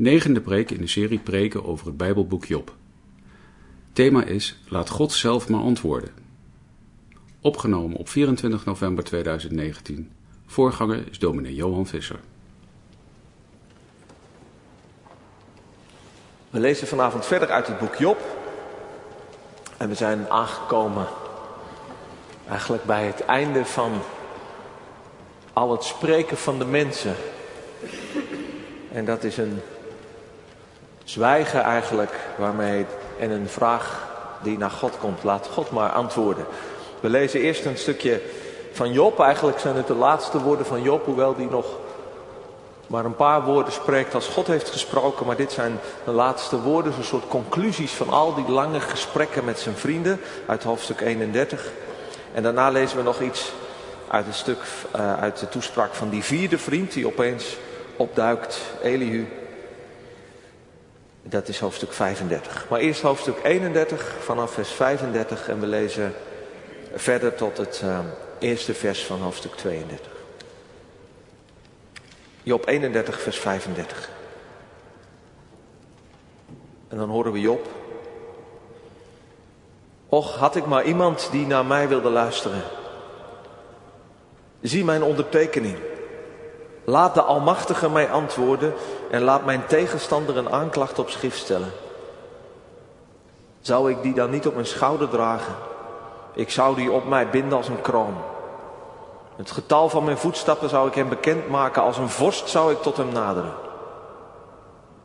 Negende preek in de serie preken over het Bijbelboek Job. Thema is Laat God zelf maar antwoorden. Opgenomen op 24 november 2019. Voorganger is dominee Johan Visser. We lezen vanavond verder uit het boek Job. En we zijn aangekomen eigenlijk bij het einde van al het spreken van de mensen. En dat is een zwijgen eigenlijk waarmee en een vraag die naar God komt. Laat God maar antwoorden. We lezen eerst een stukje van Job. Eigenlijk zijn het de laatste woorden van Job, hoewel die nog maar een paar woorden spreekt als God heeft gesproken. Maar dit zijn de laatste woorden, een soort conclusies van al die lange gesprekken met zijn vrienden uit hoofdstuk 31. En daarna lezen we nog iets uit een stuk uh, uit de toespraak van die vierde vriend die opeens opduikt, Elihu. Dat is hoofdstuk 35. Maar eerst hoofdstuk 31 vanaf vers 35 en we lezen verder tot het uh, eerste vers van hoofdstuk 32. Job 31, vers 35. En dan horen we Job. Och, had ik maar iemand die naar mij wilde luisteren. Zie mijn ondertekening. Laat de Almachtige mij antwoorden en laat mijn tegenstander een aanklacht op schrift stellen. Zou ik die dan niet op mijn schouder dragen? Ik zou die op mij binden als een kroon. Het getal van mijn voetstappen zou ik hem bekendmaken. Als een vorst zou ik tot hem naderen.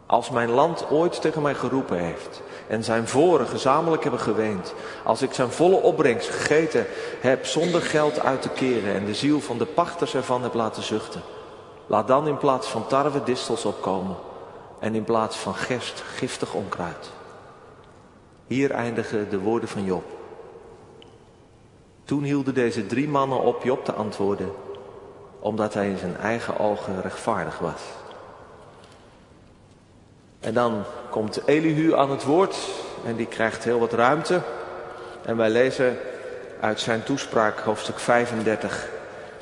Als mijn land ooit tegen mij geroepen heeft en zijn voren gezamenlijk hebben geweend. Als ik zijn volle opbrengst gegeten heb zonder geld uit te keren en de ziel van de pachters ervan heb laten zuchten. Laat dan in plaats van tarwe distels opkomen en in plaats van gerst giftig onkruid. Hier eindigen de woorden van Job. Toen hielden deze drie mannen op Job te antwoorden, omdat hij in zijn eigen ogen rechtvaardig was. En dan komt Elihu aan het woord en die krijgt heel wat ruimte. En wij lezen uit zijn toespraak hoofdstuk 35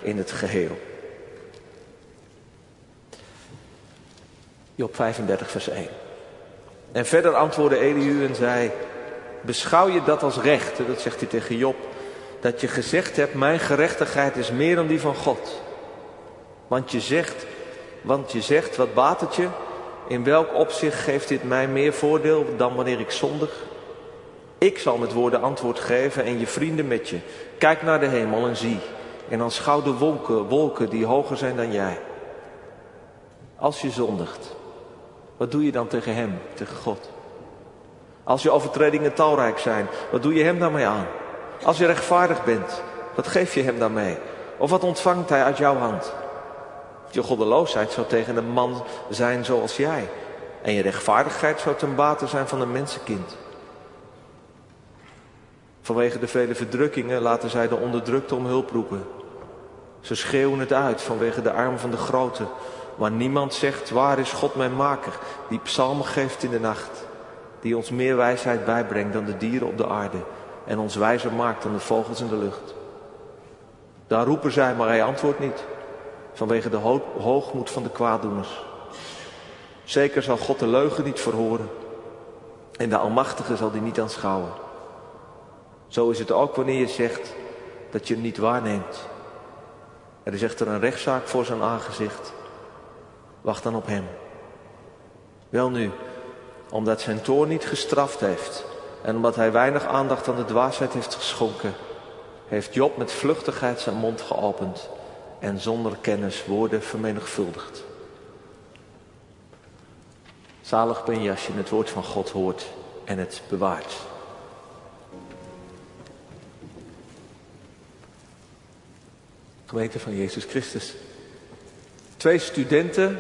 in het geheel. Job 35 vers 1. En verder antwoordde Elihu en zei, beschouw je dat als recht, dat zegt hij tegen Job, dat je gezegd hebt, mijn gerechtigheid is meer dan die van God. Want je zegt, want je zegt, wat baat het je? In welk opzicht geeft dit mij meer voordeel dan wanneer ik zondig? Ik zal met woorden antwoord geven en je vrienden met je. Kijk naar de hemel en zie. En aanschouw de wolken, wolken die hoger zijn dan jij. Als je zondigt, wat doe je dan tegen hem, tegen God? Als je overtredingen talrijk zijn, wat doe je hem daarmee aan? Als je rechtvaardig bent, wat geef je hem daarmee? Of wat ontvangt hij uit jouw hand? Je goddeloosheid zou tegen een man zijn zoals jij. En je rechtvaardigheid zou ten bate zijn van een mensenkind. Vanwege de vele verdrukkingen laten zij de onderdrukte om hulp roepen. Ze schreeuwen het uit vanwege de arm van de grote. Maar niemand zegt, waar is God mijn maker, die psalmen geeft in de nacht. Die ons meer wijsheid bijbrengt dan de dieren op de aarde. En ons wijzer maakt dan de vogels in de lucht. Daar roepen zij, maar hij antwoordt niet vanwege de hoogmoed van de kwaaddoeners. Zeker zal God de leugen niet verhoren en de Almachtige zal die niet aanschouwen. Zo is het ook wanneer je zegt dat je hem niet waarneemt. Er is echter een rechtszaak voor zijn aangezicht. Wacht dan op hem. Wel nu, omdat zijn toorn niet gestraft heeft en omdat hij weinig aandacht aan de dwaasheid heeft geschonken, heeft Job met vluchtigheid zijn mond geopend en zonder kennis woorden vermenigvuldigd. Zalig ben je als je het woord van God hoort en het bewaart. Gemeente van Jezus Christus. Twee studenten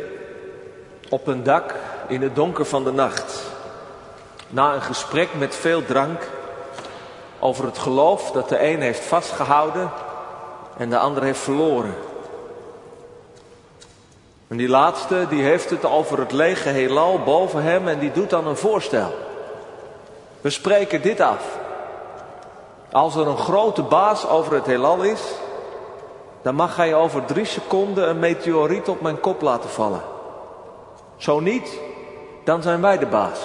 op een dak in het donker van de nacht. Na een gesprek met veel drank over het geloof dat de een heeft vastgehouden en de ander heeft verloren. En die laatste, die heeft het over het lege heelal boven hem en die doet dan een voorstel. We spreken dit af. Als er een grote baas over het heelal is, dan mag hij over drie seconden een meteoriet op mijn kop laten vallen. Zo niet, dan zijn wij de baas.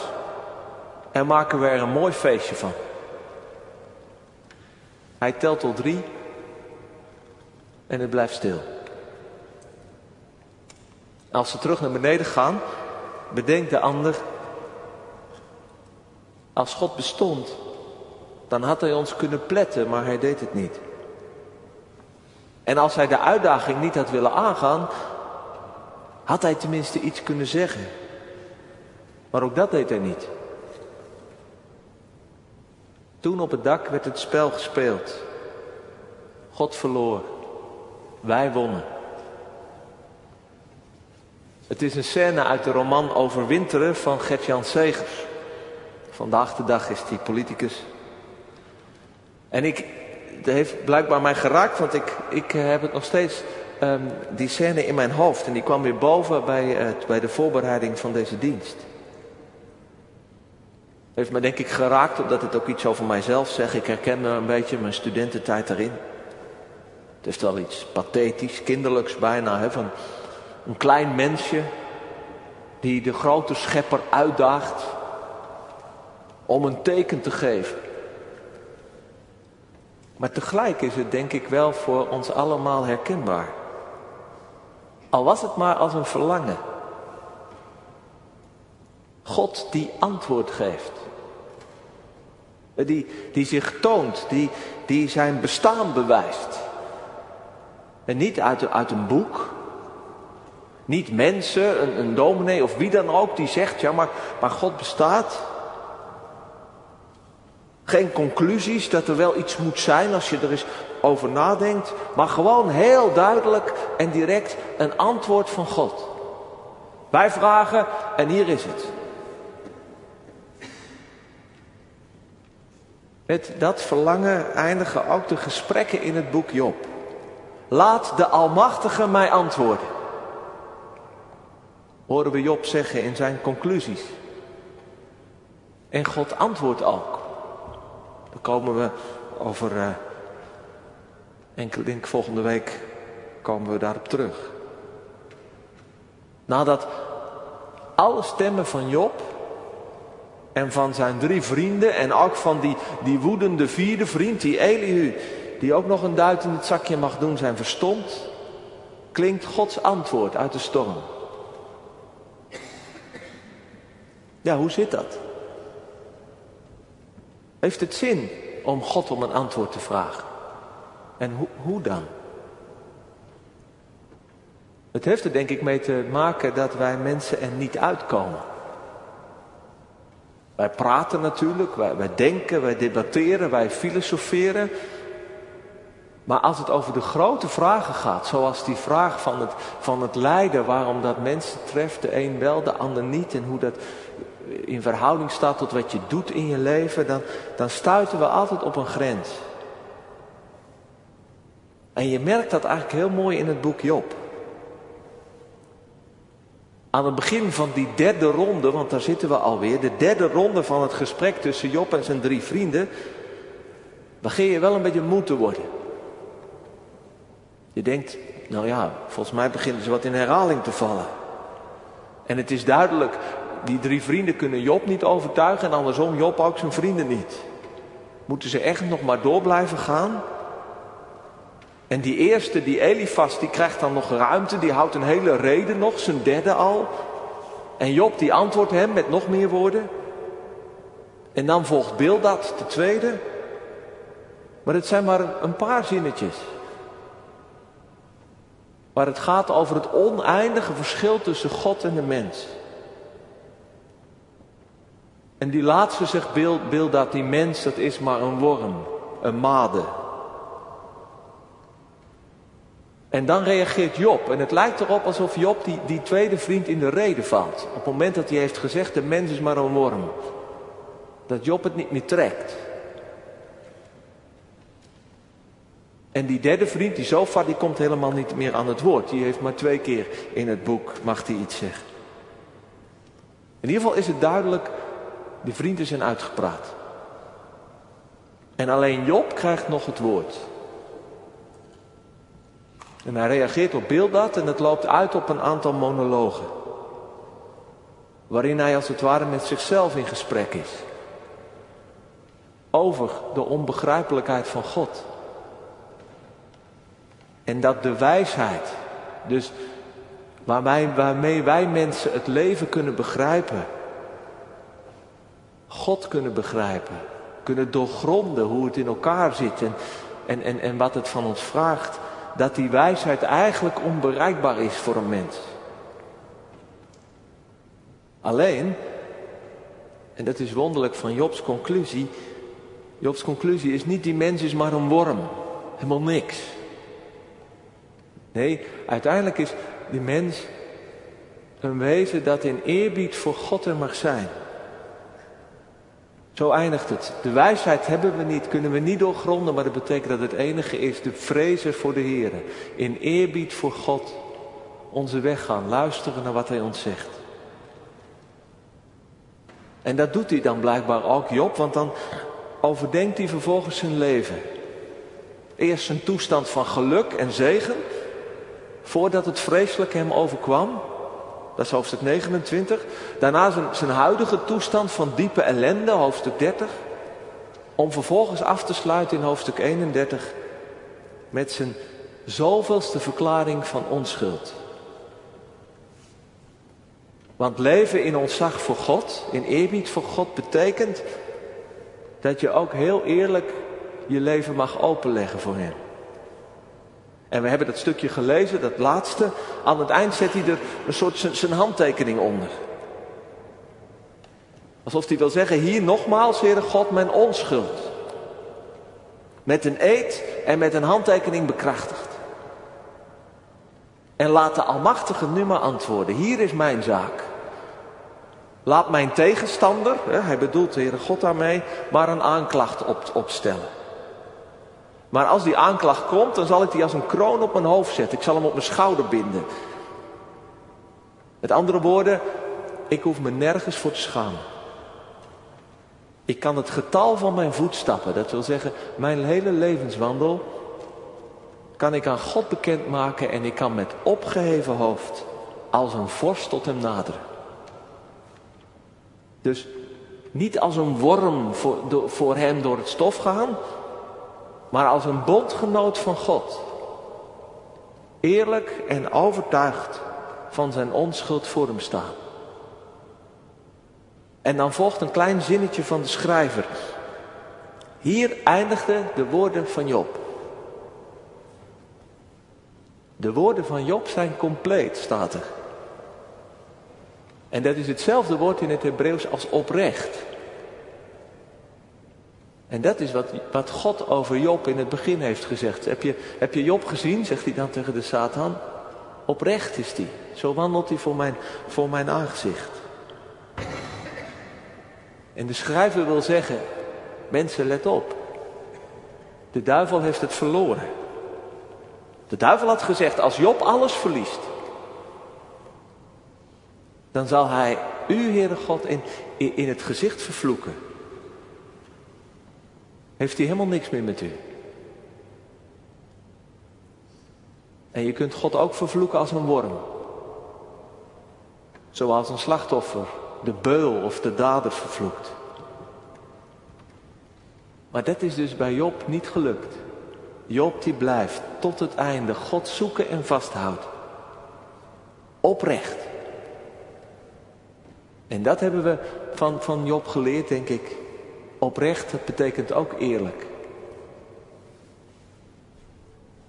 En maken we er een mooi feestje van. Hij telt tot drie en het blijft stil. Als ze terug naar beneden gaan, bedenkt de ander, als God bestond, dan had hij ons kunnen pletten, maar hij deed het niet. En als hij de uitdaging niet had willen aangaan, had hij tenminste iets kunnen zeggen. Maar ook dat deed hij niet. Toen op het dak werd het spel gespeeld. God verloor. Wij wonnen. Het is een scène uit de roman Overwinteren van Gert-Jan Segers. Vandaag de dag is die politicus. En ik, dat heeft blijkbaar mij geraakt, want ik, ik heb het nog steeds, um, die scène in mijn hoofd. En die kwam weer boven bij, uh, bij de voorbereiding van deze dienst. Heeft me denk ik geraakt, omdat het ook iets over mijzelf zegt. Ik herken een beetje mijn studententijd erin. Het heeft wel iets pathetisch, kinderlijks bijna, hè, van een klein mensje die de grote schepper uitdaagt om een teken te geven. Maar tegelijk is het denk ik wel voor ons allemaal herkenbaar. Al was het maar als een verlangen. God die antwoord geeft. Die, die zich toont, die, die zijn bestaan bewijst. En niet uit, uit een boek, niet mensen, een, een dominee of wie dan ook die zegt, ja maar, maar God bestaat. Geen conclusies dat er wel iets moet zijn als je er eens over nadenkt, maar gewoon heel duidelijk en direct een antwoord van God. Wij vragen en hier is het. Met dat verlangen eindigen ook de gesprekken in het boek Job. Laat de Almachtige mij antwoorden. Horen we Job zeggen in zijn conclusies. En God antwoordt ook. Dan komen we over uh, enkele, denk volgende week komen we daarop terug. Nadat alle stemmen van Job en van zijn drie vrienden en ook van die, die woedende vierde vriend, die Elihu, die ook nog een duit in het zakje mag doen, zijn verstomd, klinkt Gods antwoord uit de storm. Ja, hoe zit dat? Heeft het zin om God om een antwoord te vragen? En hoe, hoe dan? Het heeft er denk ik mee te maken dat wij mensen er niet uitkomen. Wij praten natuurlijk, wij, wij denken, wij debatteren, wij filosoferen. Maar als het over de grote vragen gaat, zoals die vraag van het, van het lijden, waarom dat mensen treft, de een wel, de ander niet, en hoe dat in verhouding staat tot wat je doet in je leven, dan, dan stuiten we altijd op een grens. En je merkt dat eigenlijk heel mooi in het boek Job. Aan het begin van die derde ronde, want daar zitten we alweer, de derde ronde van het gesprek tussen Job en zijn drie vrienden, begin je wel een beetje moe te worden. Je denkt, nou ja, volgens mij beginnen ze wat in herhaling te vallen. En het is duidelijk, die drie vrienden kunnen Job niet overtuigen en andersom Job ook zijn vrienden niet. Moeten ze echt nog maar door blijven gaan? En die eerste, die Elifas, die krijgt dan nog ruimte, die houdt een hele reden nog, zijn derde al. En Job die antwoordt hem met nog meer woorden. En dan volgt Bildad, de tweede. Maar het zijn maar een paar zinnetjes. Waar het gaat over het oneindige verschil tussen God en de mens. En die laatste zegt Bildad, die mens dat is maar een worm, een made. En dan reageert Job. En het lijkt erop alsof Job die, die tweede vriend in de reden valt. Op het moment dat hij heeft gezegd, de mens is maar een worm. Dat Job het niet meer trekt. En die derde vriend, die Zofa, die komt helemaal niet meer aan het woord. Die heeft maar twee keer in het boek, mag hij iets zeggen. In ieder geval is het duidelijk, de vrienden zijn uitgepraat. En alleen Job krijgt nog het woord. En hij reageert op Bildad en het loopt uit op een aantal monologen. waarin hij als het ware met zichzelf in gesprek is. Over de onbegrijpelijkheid van God. En dat de wijsheid, dus waarmee, waarmee wij mensen het leven kunnen begrijpen, God kunnen begrijpen, kunnen doorgronden hoe het in elkaar zit en, en, en, en wat het van ons vraagt, dat die wijsheid eigenlijk onbereikbaar is voor een mens. Alleen, en dat is wonderlijk van Jobs conclusie, Jobs conclusie is niet die mens is maar een worm, helemaal niks. Nee, uiteindelijk is die mens een wezen dat in eerbied voor God er mag zijn. Zo eindigt het. De wijsheid hebben we niet, kunnen we niet doorgronden, maar dat betekent dat het enige is de vrezen voor de Heer. In eerbied voor God onze weg gaan, luisteren naar wat Hij ons zegt. En dat doet hij dan blijkbaar ook, Job, want dan overdenkt hij vervolgens zijn leven. Eerst zijn toestand van geluk en zegen, voordat het vreselijke hem overkwam. Dat is hoofdstuk 29. Daarna zijn, zijn huidige toestand van diepe ellende, hoofdstuk 30. Om vervolgens af te sluiten in hoofdstuk 31 met zijn zoveelste verklaring van onschuld. Want leven in ontzag voor God, in eerbied voor God, betekent dat je ook heel eerlijk je leven mag openleggen voor Hem. En we hebben dat stukje gelezen, dat laatste. Aan het eind zet hij er een soort zijn handtekening onder. Alsof hij wil zeggen, hier nogmaals, Heere God, mijn onschuld. Met een eed en met een handtekening bekrachtigd. En laat de Almachtige nu maar antwoorden. Hier is mijn zaak. Laat mijn tegenstander, hij bedoelt de Heere God daarmee, maar een aanklacht op, opstellen. Maar als die aanklacht komt, dan zal ik die als een kroon op mijn hoofd zetten. Ik zal hem op mijn schouder binden. Met andere woorden, ik hoef me nergens voor te schamen. Ik kan het getal van mijn voetstappen, dat wil zeggen mijn hele levenswandel, kan ik aan God bekendmaken en ik kan met opgeheven hoofd als een vorst tot hem naderen. Dus niet als een worm voor, voor hem door het stof gaan, maar als een bondgenoot van God. Eerlijk en overtuigd van zijn onschuld voor hem staan. En dan volgt een klein zinnetje van de schrijver. Hier eindigden de woorden van Job. De woorden van Job zijn compleet, staat er. En dat is hetzelfde woord in het Hebreeuws als oprecht. En dat is wat, wat God over Job in het begin heeft gezegd. Heb je, heb je Job gezien, zegt hij dan tegen de Satan. Oprecht is hij. Zo wandelt hij voor mijn, voor mijn aangezicht. En de schrijver wil zeggen, mensen let op. De duivel heeft het verloren. De duivel had gezegd, als Job alles verliest, dan zal hij u, Heere God, in, in het gezicht vervloeken. Heeft hij helemaal niks meer met u. En je kunt God ook vervloeken als een worm. Zoals een slachtoffer de beul of de dader vervloekt. Maar dat is dus bij Job niet gelukt. Job die blijft tot het einde God zoeken en vasthoudt. Oprecht. En dat hebben we van, van Job geleerd, denk ik. Oprecht, dat betekent ook eerlijk.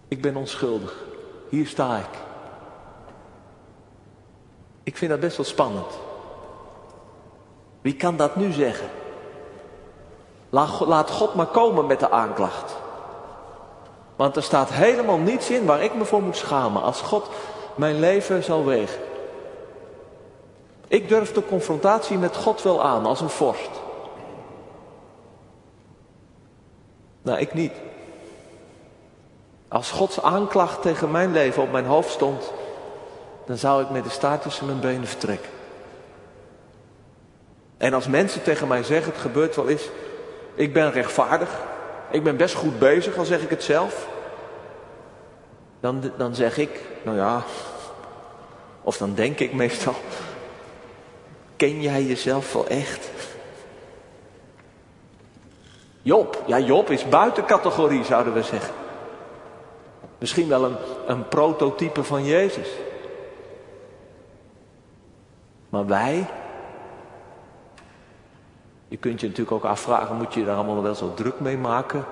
Ik ben onschuldig. Hier sta ik. Ik vind dat best wel spannend. Wie kan dat nu zeggen? Laat God maar komen met de aanklacht. Want er staat helemaal niets in waar ik me voor moet schamen als God mijn leven zal wegen. Ik durf de confrontatie met God wel aan als een vorst. Nou, ik niet. Als Gods aanklacht tegen mijn leven op mijn hoofd stond, dan zou ik met de staart tussen mijn benen vertrekken. En als mensen tegen mij zeggen, het gebeurt wel eens, ik ben rechtvaardig, ik ben best goed bezig, al zeg ik het zelf. Dan, dan zeg ik, nou ja, of dan denk ik meestal, Ken jij jezelf wel echt? Job, ja Job is buiten categorie zouden we zeggen. Misschien wel een, een prototype van Jezus. Maar wij, je kunt je natuurlijk ook afvragen, moet je daar allemaal wel zo druk mee maken?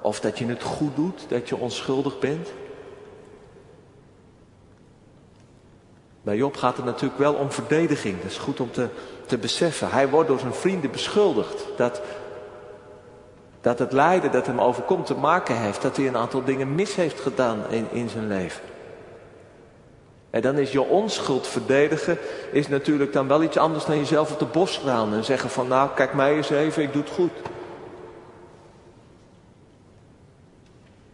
Of dat je het goed doet, dat je onschuldig bent? Bij Job gaat het natuurlijk wel om verdediging. Dat is goed om te, te beseffen. Hij wordt door zijn vrienden beschuldigd dat, dat het lijden dat hem overkomt te maken heeft. Dat hij een aantal dingen mis heeft gedaan in, in zijn leven. En dan is je onschuld verdedigen, is natuurlijk dan wel iets anders dan jezelf op de bos gaan en zeggen van nou kijk mij eens even, ik doe het goed.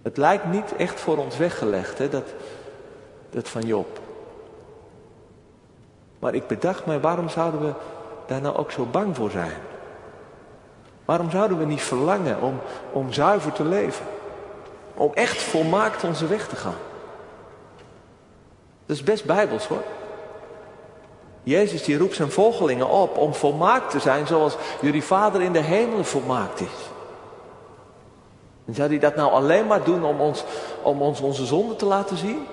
Het lijkt niet echt voor ons weggelegd, hè, dat, dat van Job. Maar ik bedacht mij, waarom zouden we daar nou ook zo bang voor zijn? Waarom zouden we niet verlangen om, om zuiver te leven? Om echt volmaakt onze weg te gaan? Dat is best bijbels hoor. Jezus die roept zijn volgelingen op om volmaakt te zijn zoals jullie vader in de hemelen volmaakt is. En zou hij dat nou alleen maar doen om ons, om ons onze zonde te laten zien?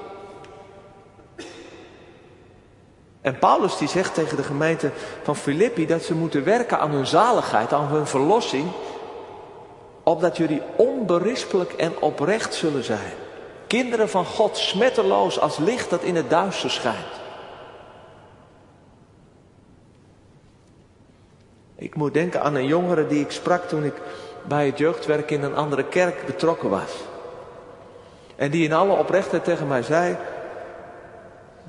En Paulus die zegt tegen de gemeente van Filippi dat ze moeten werken aan hun zaligheid, aan hun verlossing, opdat jullie onberispelijk en oprecht zullen zijn. Kinderen van God, smetteloos als licht dat in het duister schijnt. Ik moet denken aan een jongere die ik sprak toen ik bij het jeugdwerk in een andere kerk betrokken was. En die in alle oprechtheid tegen mij zei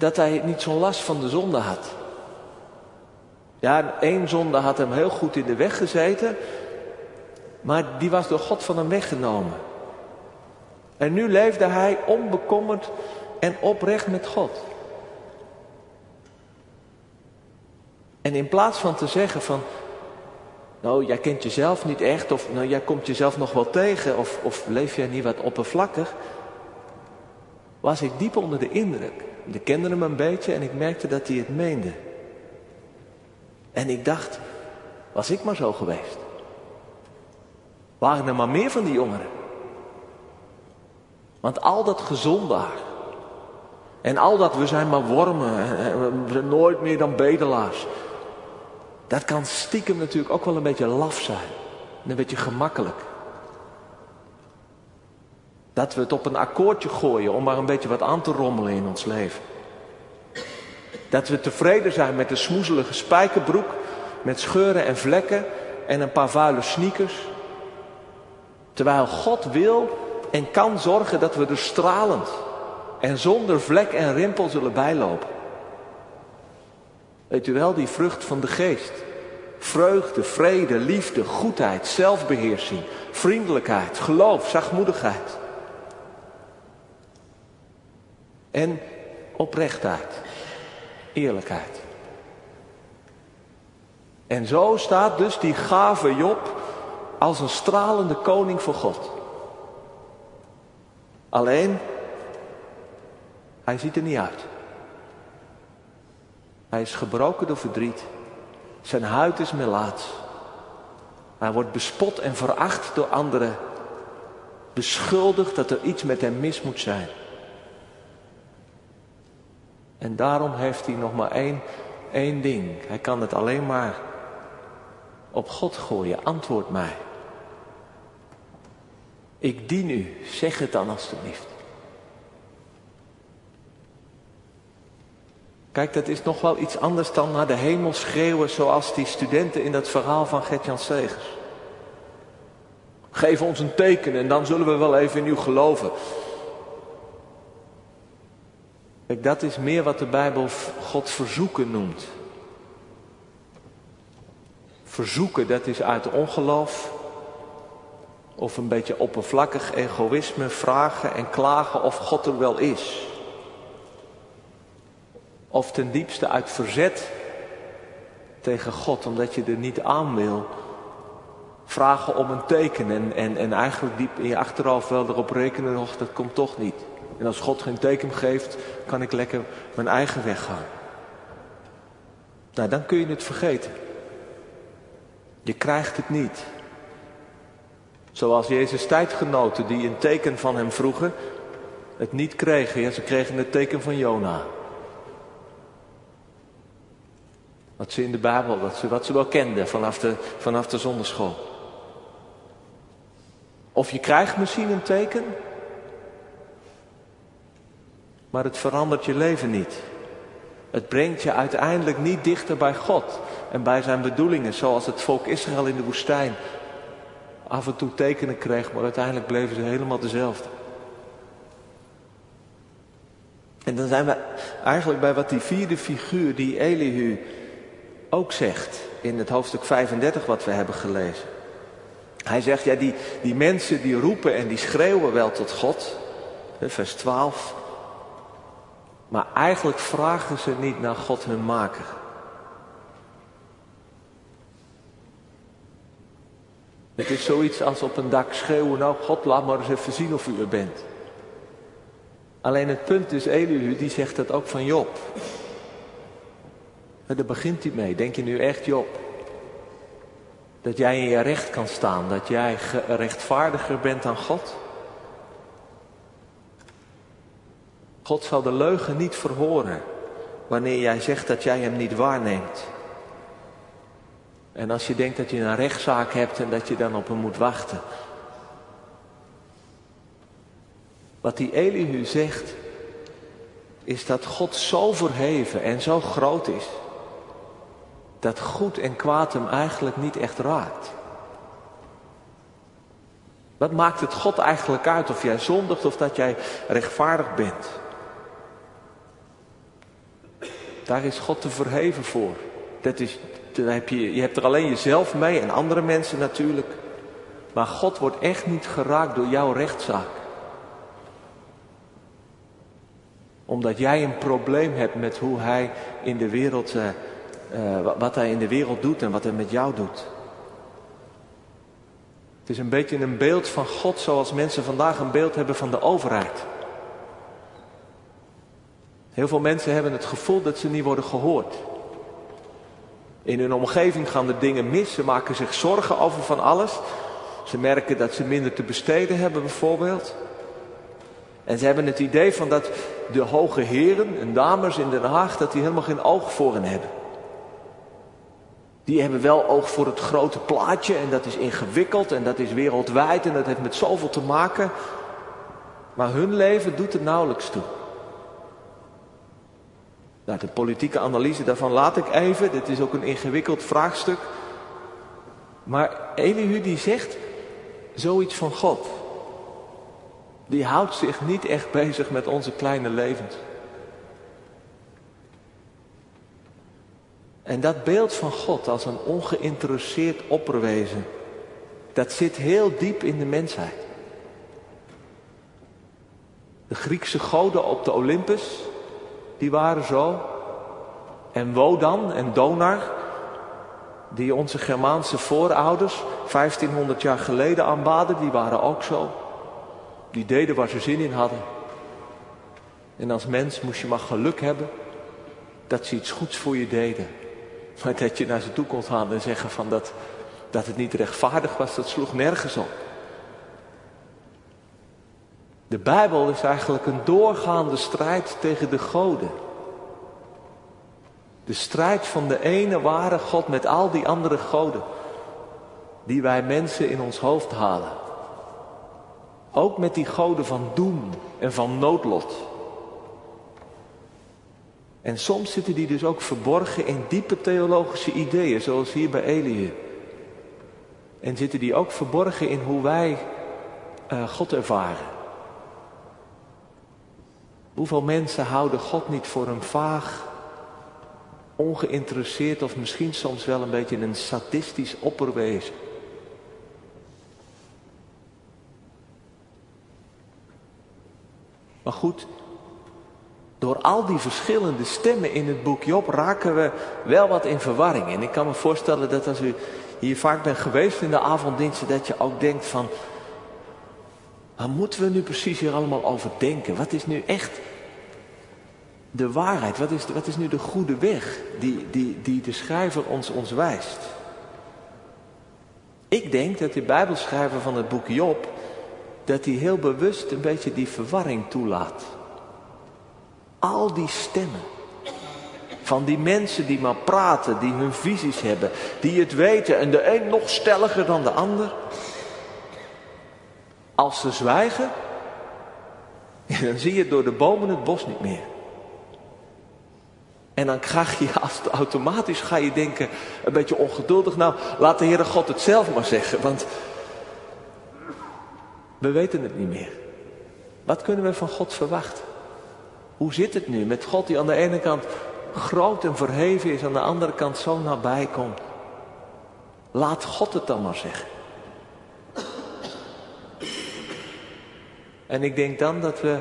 dat hij niet zo'n last van de zonde had. Ja, één zonde had hem heel goed in de weg gezeten, maar die was door God van hem weggenomen. En nu leefde hij onbekommerd en oprecht met God. En in plaats van te zeggen van, nou jij kent jezelf niet echt, of nou jij komt jezelf nog wel tegen, of, of leef jij niet wat oppervlakkig, was ik diep onder de indruk. Ik kende hem een beetje en ik merkte dat hij het meende. En ik dacht, was ik maar zo geweest. Waren er maar meer van die jongeren. Want al dat gezondaar. En al dat we zijn maar wormen. We zijn nooit meer dan bedelaars. Dat kan stiekem natuurlijk ook wel een beetje laf zijn. En een beetje gemakkelijk. Dat we het op een akkoordje gooien om maar een beetje wat aan te rommelen in ons leven. Dat we tevreden zijn met een smoezelige spijkerbroek met scheuren en vlekken en een paar vuile sneakers. Terwijl God wil en kan zorgen dat we er stralend en zonder vlek en rimpel zullen bijlopen. Weet u wel, die vrucht van de geest. Vreugde, vrede, liefde, goedheid, zelfbeheersing, vriendelijkheid, geloof, zachtmoedigheid. En oprechtheid, eerlijkheid. En zo staat dus die gave Job als een stralende koning voor God. Alleen, hij ziet er niet uit. Hij is gebroken door verdriet. Zijn huid is melaats. Hij wordt bespot en veracht door anderen. Beschuldigd dat er iets met hem mis moet zijn. En daarom heeft hij nog maar één, één ding. Hij kan het alleen maar op God gooien. Antwoord mij. Ik dien u. Zeg het dan alstublieft. Kijk, dat is nog wel iets anders dan naar de hemel schreeuwen zoals die studenten in dat verhaal van Gertjan Segers. Geef ons een teken en dan zullen we wel even in u geloven. Kijk, dat is meer wat de Bijbel God verzoeken noemt. Verzoeken, dat is uit ongeloof of een beetje oppervlakkig egoïsme vragen en klagen of God er wel is. Of ten diepste uit verzet tegen God, omdat je er niet aan wil. Vragen om een teken en, en, en eigenlijk diep in je achterhoofd wel erop rekenen nog, dat komt toch niet. En als God geen teken geeft, kan ik lekker mijn eigen weg gaan. Nou, dan kun je het vergeten. Je krijgt het niet. Zoals Jezus tijdgenoten die een teken van hem vroegen, het niet kregen. Ja, ze kregen het teken van Jona. Wat ze in de Bijbel, wat ze, wat ze wel kenden vanaf de, vanaf de zonderschool. Of je krijgt misschien een teken, maar het verandert je leven niet. Het brengt je uiteindelijk niet dichter bij God en bij zijn bedoelingen, zoals het volk Israël in de woestijn af en toe tekenen kreeg, maar uiteindelijk bleven ze helemaal dezelfde. En dan zijn we eigenlijk bij wat die vierde figuur, die Elihu, ook zegt in het hoofdstuk 35 wat we hebben gelezen. Hij zegt, ja, die, die mensen die roepen en die schreeuwen wel tot God, vers 12, maar eigenlijk vragen ze niet naar God hun maker. Het is zoiets als op een dak schreeuwen, nou God laat maar eens even zien of u er bent. Alleen het punt is, Elihu die zegt dat ook van Job. En daar begint hij mee. Denk je nu echt Job? Dat jij in je recht kan staan, dat jij rechtvaardiger bent dan God? God zal de leugen niet verhoren wanneer jij zegt dat jij hem niet waarneemt. En als je denkt dat je een rechtszaak hebt en dat je dan op hem moet wachten. Wat die Elihu zegt, is dat God zo verheven en zo groot is, dat goed en kwaad hem eigenlijk niet echt raakt. Wat maakt het God eigenlijk uit of jij zondigt of dat jij rechtvaardig bent? Daar is God te verheven voor. Dat is, heb je, je hebt er alleen jezelf mee en andere mensen natuurlijk. Maar God wordt echt niet geraakt door jouw rechtszaak. Omdat jij een probleem hebt met hoe hij in de wereld, uh, uh, wat hij in de wereld doet en wat hij met jou doet. Het is een beetje een beeld van God zoals mensen vandaag een beeld hebben van de overheid. Heel veel mensen hebben het gevoel dat ze niet worden gehoord. In hun omgeving gaan de dingen mis. Ze maken zich zorgen over van alles. Ze merken dat ze minder te besteden hebben bijvoorbeeld. En ze hebben het idee van dat de hoge heren en dames in Den Haag, dat die helemaal geen oog voor hen hebben. Die hebben wel oog voor het grote plaatje en dat is ingewikkeld en dat is wereldwijd en dat heeft met zoveel te maken. Maar hun leven doet er nauwelijks toe. Nou, de politieke analyse daarvan laat ik even. Dit is ook een ingewikkeld vraagstuk. Maar Elihu die zegt zoiets van God. Die houdt zich niet echt bezig met onze kleine levens. En dat beeld van God als een ongeïnteresseerd opperwezen, dat zit heel diep in de mensheid. De Griekse goden op de Olympus, die waren zo. En Wodan en Donar, die onze Germaanse voorouders 1500 jaar geleden aanbaden, die waren ook zo. Die deden waar ze zin in hadden. En als mens moest je maar geluk hebben dat ze iets goeds voor je deden. Maar dat je naar ze toe kon gaan en zeggen van dat, dat het niet rechtvaardig was, dat sloeg nergens op. De Bijbel is eigenlijk een doorgaande strijd tegen de goden. De strijd van de ene ware God met al die andere goden. Die wij mensen in ons hoofd halen. Ook met die goden van doem en van noodlot. En soms zitten die dus ook verborgen in diepe theologische ideeën, zoals hier bij Elië. En zitten die ook verborgen in hoe wij uh, God ervaren. Hoeveel mensen houden God niet voor een vaag, ongeïnteresseerd of misschien soms wel een beetje een sadistisch opperwezen? Maar goed, door al die verschillende stemmen in het boek Job raken we wel wat in verwarring. En ik kan me voorstellen dat als u hier vaak bent geweest in de avonddiensten, dat je ook denkt van, waar moeten we nu precies hier allemaal over denken? Wat is nu echt de waarheid? Wat is, wat is nu de goede weg die, die, die de schrijver ons, ons wijst? Ik denk dat de Bijbelschrijver van het boek Job, dat hij heel bewust een beetje die verwarring toelaat. Al die stemmen. Van die mensen die maar praten, die hun visies hebben, die het weten en de een nog stelliger dan de ander. Als ze zwijgen, dan zie je door de bomen het bos niet meer. En dan krijg je automatisch ga je denken, een beetje ongeduldig, nou laat de Heere God het zelf maar zeggen, want we weten het niet meer. Wat kunnen we van God verwachten? Hoe zit het nu met God die aan de ene kant groot en verheven is, aan de andere kant zo nabij komt? Laat God het dan maar zeggen. En ik denk dan dat we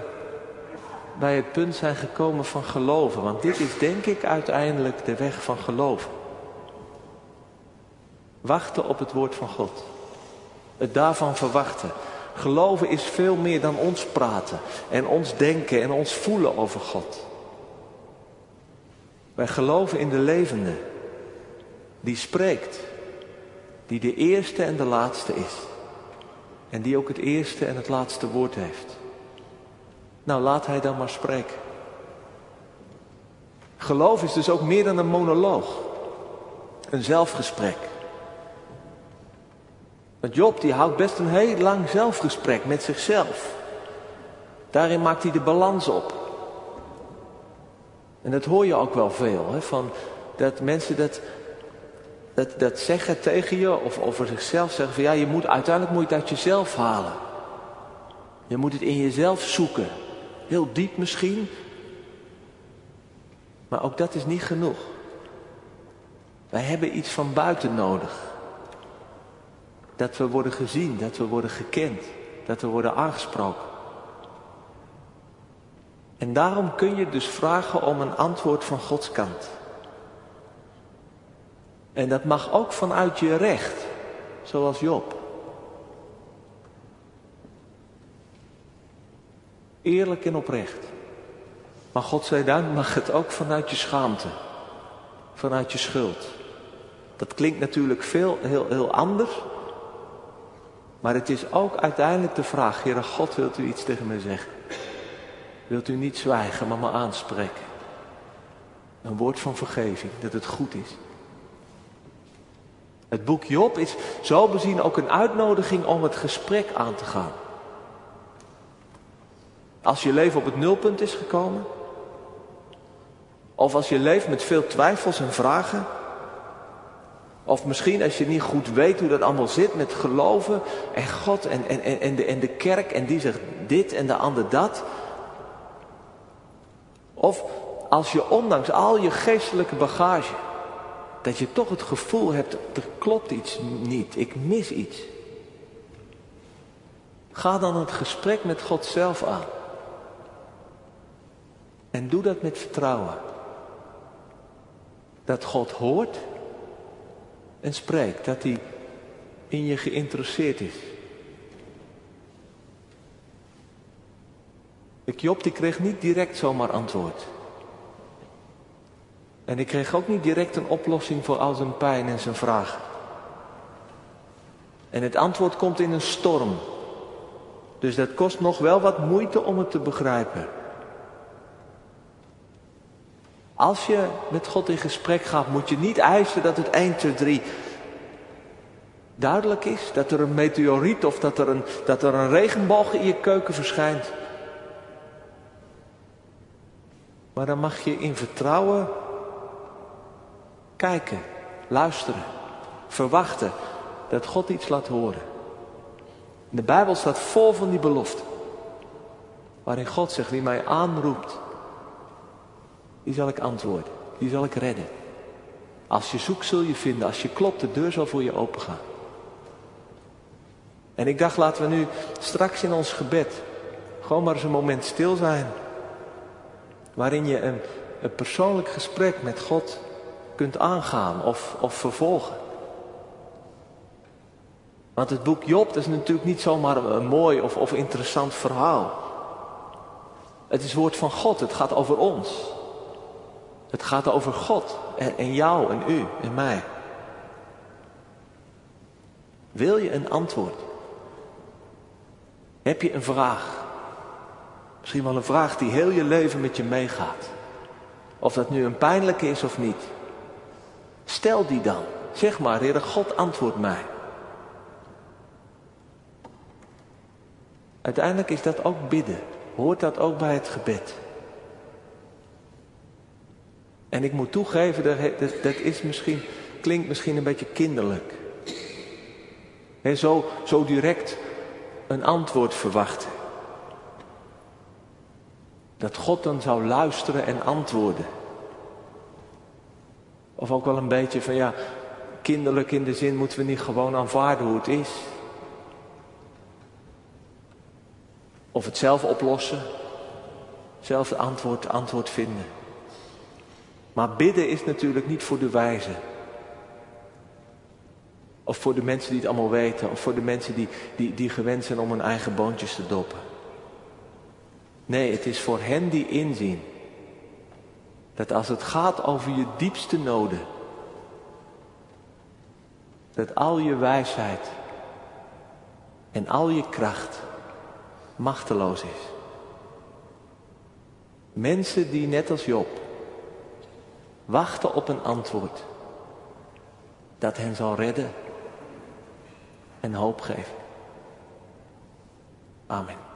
bij het punt zijn gekomen van geloven. Want dit is denk ik uiteindelijk de weg van geloven. Wachten op het woord van God. Het daarvan verwachten. Geloven is veel meer dan ons praten en ons denken en ons voelen over God. Wij geloven in de levende, die spreekt, die de eerste en de laatste is. En die ook het eerste en het laatste woord heeft. Nou, laat hij dan maar spreken. Geloof is dus ook meer dan een monoloog. Een zelfgesprek. Want Job die houdt best een heel lang zelfgesprek met zichzelf. Daarin maakt hij de balans op. En dat hoor je ook wel veel. Hè, van dat mensen dat, dat, dat zeggen tegen je of over zichzelf zeggen van ja, je moet, uiteindelijk moet je het uit jezelf halen. Je moet het in jezelf zoeken. Heel diep misschien. Maar ook dat is niet genoeg. Wij hebben iets van buiten nodig. Dat we worden gezien, dat we worden gekend, dat we worden aangesproken. En daarom kun je dus vragen om een antwoord van Gods kant. En dat mag ook vanuit je recht, zoals Job. Eerlijk en oprecht. Maar God zij dank mag het ook vanuit je schaamte. Vanuit je schuld. Dat klinkt natuurlijk veel, heel, heel anders. Maar het is ook uiteindelijk de vraag, Heere God, wilt u iets tegen mij zeggen? Wilt u niet zwijgen, maar me aanspreken? Een woord van vergeving, dat het goed is. Het boek Job is zo bezien ook een uitnodiging om het gesprek aan te gaan. Als je leven op het nulpunt is gekomen. Of als je leeft met veel twijfels en vragen. Of misschien als je niet goed weet hoe dat allemaal zit met geloven en God en, en, en, de, en de kerk en die zegt dit en de ander dat. Of als je ondanks al je geestelijke bagage, dat je toch het gevoel hebt, er klopt iets niet, ik mis iets. Ga dan het gesprek met God zelf aan. En doe dat met vertrouwen. Dat God hoort en spreekt, dat hij in je geïnteresseerd is. Ik Job die kreeg niet direct zomaar antwoord. En ik kreeg ook niet direct een oplossing voor al zijn pijn en zijn vragen. En het antwoord komt in een storm. Dus dat kost nog wel wat moeite om het te begrijpen. Als je met God in gesprek gaat, moet je niet eisen dat het 1, 2, 3 duidelijk is. Dat er een meteoriet of dat er een, dat er een regenboog in je keuken verschijnt. Maar dan mag je in vertrouwen kijken, luisteren, verwachten dat God iets laat horen. De Bijbel staat vol van die beloften. Waarin God zegt, wie mij aanroept, die zal ik antwoorden. Die zal ik redden. Als je zoekt zul je vinden. Als je klopt, de deur zal voor je opengaan. En ik dacht, laten we nu straks in ons gebed gewoon maar eens een moment stil zijn. Waarin je een, een persoonlijk gesprek met God kunt aangaan of, of vervolgen. Want het boek Job dat is natuurlijk niet zomaar een mooi of, of interessant verhaal. Het is woord van God, het gaat over ons. Het gaat over God en, en jou en u en mij. Wil je een antwoord? Heb je een vraag? Misschien wel een vraag die heel je leven met je meegaat. Of dat nu een pijnlijke is of niet. Stel die dan. Zeg maar, Heere God, antwoord mij. Uiteindelijk is dat ook bidden. Hoort dat ook bij het gebed. En ik moet toegeven, dat, dat is misschien, klinkt misschien een beetje kinderlijk. He, zo, zo direct een antwoord verwachten. Dat God dan zou luisteren en antwoorden. Of ook wel een beetje van ja, kinderlijk in de zin moeten we niet gewoon aanvaarden hoe het is. Of het zelf oplossen. Zelf het antwoord, antwoord vinden. Maar bidden is natuurlijk niet voor de wijzen. Of voor de mensen die het allemaal weten. Of voor de mensen die, die, die gewend zijn om hun eigen boontjes te doppen. Nee, het is voor hen die inzien. Dat als het gaat over je diepste noden. Dat al je wijsheid en al je kracht machteloos is. Mensen die net als Job wachten op een antwoord dat hen zal redden en hoop geven. Amen.